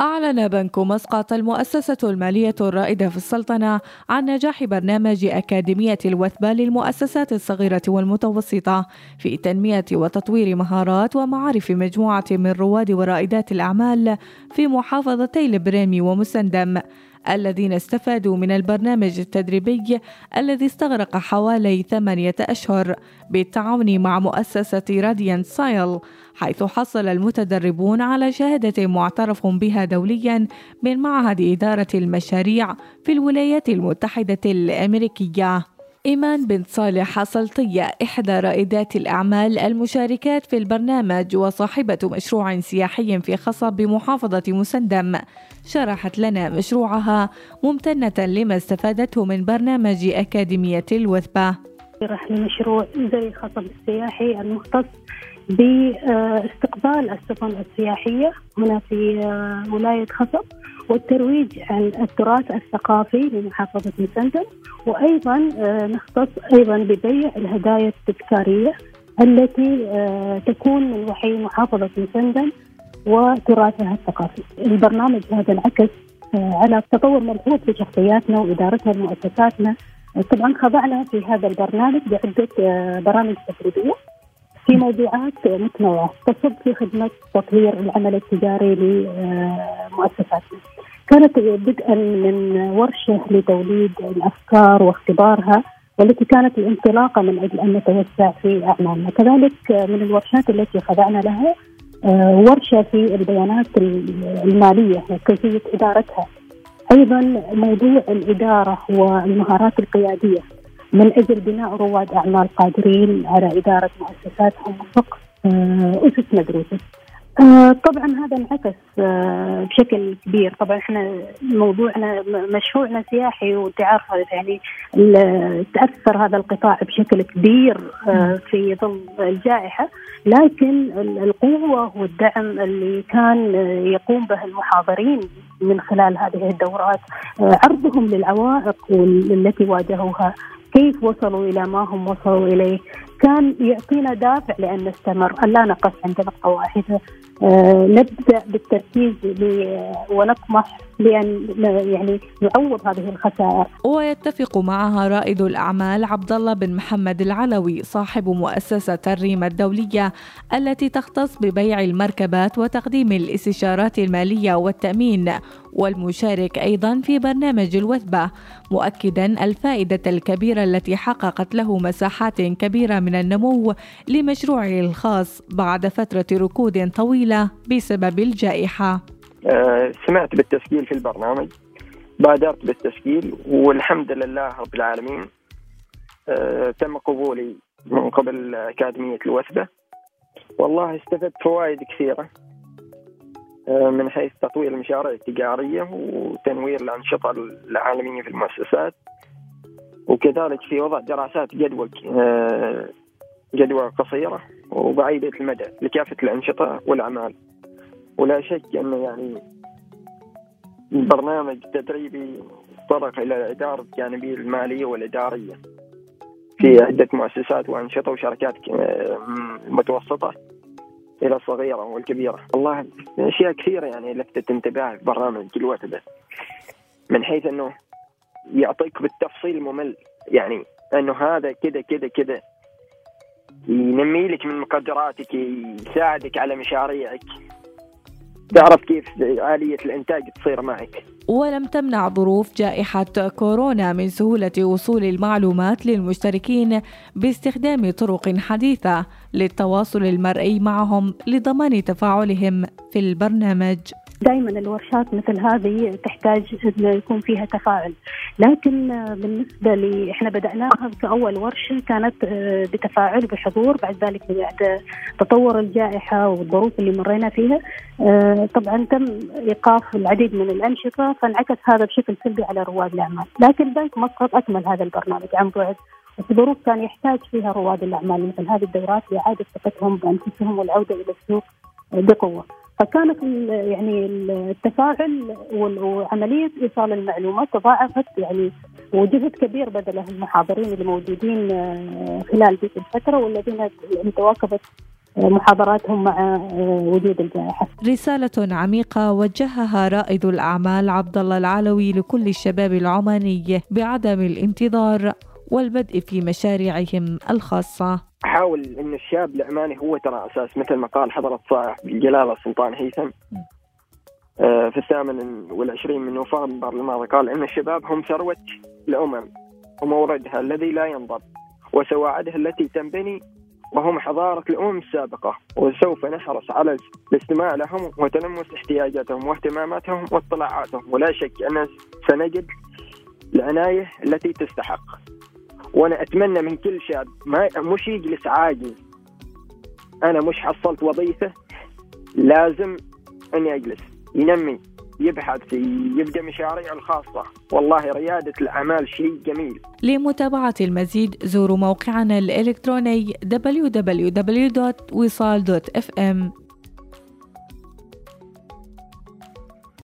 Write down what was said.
أعلن بنك مسقط المؤسسة المالية الرائدة في السلطنة عن نجاح برنامج أكاديمية الوثبة للمؤسسات الصغيرة والمتوسطة في تنمية وتطوير مهارات ومعارف مجموعة من رواد ورائدات الأعمال في محافظتي البريمي ومسندم. الذين استفادوا من البرنامج التدريبي الذي استغرق حوالي ثمانية أشهر بالتعاون مع مؤسسة راديان سايل حيث حصل المتدربون على شهادة معترف بها دوليا من معهد إدارة المشاريع في الولايات المتحدة الأمريكية. إيمان بنت صالح سلطية إحدى رائدات الأعمال المشاركات في البرنامج وصاحبة مشروع سياحي في خصب بمحافظة مسندم. شرحت لنا مشروعها ممتنة لما استفادته من برنامج أكاديمية الوثبة. راح لمشروع زي خصب السياحي المختص باستقبال السفن السياحية هنا في آه، ولاية خصب. والترويج عن التراث الثقافي لمحافظة مسندم وأيضا آه، نختص أيضا ببيع الهدايا التذكارية التي آه، تكون من وحي محافظة مسندم وتراثها الثقافي. البرنامج هذا انعكس على تطور ملحوظ في شخصياتنا وإدارتها لمؤسساتنا طبعا خضعنا في هذا البرنامج بعدة برامج تدريبية في موضوعات متنوعة. تصب في خدمة تطوير العمل التجاري لمؤسساتنا كانت بدءا من ورشة لتوليد الأفكار واختبارها والتي كانت الانطلاقة من أجل أن نتوسع في أعمالنا. كذلك من الورشات التي خضعنا لها ورشة في البيانات المالية وكيفية إدارتها. أيضا موضوع الإدارة والمهارات القيادية. من أجل بناء رواد أعمال قادرين على إدارة مؤسساتهم وفق آه، اسس مدروسة. آه، طبعا هذا انعكس آه، بشكل كبير. طبعا إحنا موضوعنا مشروعنا سياحي وانت عارفه يعني تأثر هذا القطاع بشكل كبير في ظل الجائحة. لكن القوة والدعم اللي كان يقوم به المحاضرين من خلال هذه الدورات عرضهم للعوائق التي واجهوها. كيف وصلوا إلى ما هم وصلوا إليه؟ كان يعطينا دافع لأن نستمر. أن لا نقف عند نقطه واحدة آه نبدأ بالتركيز ونطمح لأن يعني نعوض هذه الخسائر. ويتفق معها رائد الأعمال عبد الله بن محمد العلوي صاحب مؤسسة الريم الدولية التي تختص ببيع المركبات وتقديم الاستشارات المالية والتأمين والمشارك أيضا في برنامج الوثبة مؤكدا الفائدة الكبيرة التي حققت له مساحات كبيرة من النمو لمشروعه الخاص بعد فترة ركود طويلة بسبب الجائحة. آه، سمعت بالتسجيل في البرنامج بادرت بالتسجيل والحمد لله رب العالمين آه، تم قبولي من قبل أكاديمية الوثبة. والله استفدت فوائد كثيرة آه، من حيث تطوير المشاريع التجارية وتنوير الأنشطة العالمية في المؤسسات. وكذلك في وضع دراسات جدوى جدوى قصيرة وبعيدة المدى لكافة الأنشطة والأعمال. ولا شك أنه يعني برنامج تدريبي تطرق إلى الإدارة الجانبية المالية والإدارية. في عدة مؤسسات وأنشطة وشركات متوسطة إلى الصغيرة والكبيرة. والله أشياء كثيرة يعني لفتت انتباهي في برنامج الوقت ده من حيث أنه يعطيك بالتفصيل ممل. يعني أنه هذا كذا كذا كذا ينمي لك من مقدراتك يساعدك على مشاريعك. تعرف كيف آلية الإنتاج تصير معك. ولم تمنع ظروف جائحة كورونا من سهولة وصول المعلومات للمشتركين باستخدام طرق حديثة للتواصل المرئي معهم لضمان تفاعلهم في البرنامج. دائما الورشات مثل هذه تحتاج انه يكون فيها تفاعل. لكن بالنسبة لي إحنا بدأناها كاول ورشة كانت آه، بتفاعل بحضور بعد ذلك بعد تطور الجائحة والظروف اللي مرينا فيها. آه، طبعا تم إيقاف العديد من الأنشطة فانعكس هذا بشكل سلبي على رواد الأعمال. لكن بنك مسقط أكمل هذا البرنامج عن بعد. الظروف كان يحتاج فيها رواد الأعمال مثل هذه الدورات لإعادة ثقتهم بأنفسهم والعودة إلى السوق بقوة. فكانت يعني التفاعل وعملية إيصال المعلومات تضاعفت يعني وجهد كبير بذله المحاضرين اللي موجودين آه، خلال ذيك الفترة والذين يعني تواكبت محاضراتهم مع وجود الجائحة. رسالة عميقة وجهها رائد الأعمال عبد الله العلوي لكل الشباب العماني بعدم الانتظار والبدء في مشاريعهم الخاصة. أحاول أن الشاب العماني هو ترى أساس مثل ما قال حضرة صالح الجلالة السلطان هيثم آه، في الثامن والعشرين من نوفمبر الماضي قال إن الشباب هم ثروة الأمم وموردها الذي لا ينضب وسواعدها التي تنبني وهم حضارة الأمم السابقة وسوف نحرص على الاستماع لهم وتلمس احتياجاتهم واهتماماتهم واطلاعاتهم. ولا شك أن سنجد العناية التي تستحق. وأنا أتمنى من كل شاب ما مش يجلس عاجز أنا مش حصلت وظيفة لازم أني أجلس. ينمي يبحث يبدأ مشاريع الخاصة. والله ريادة الأعمال شيء جميل. لمتابعة المزيد زوروا موقعنا الإلكتروني www.wisal.fm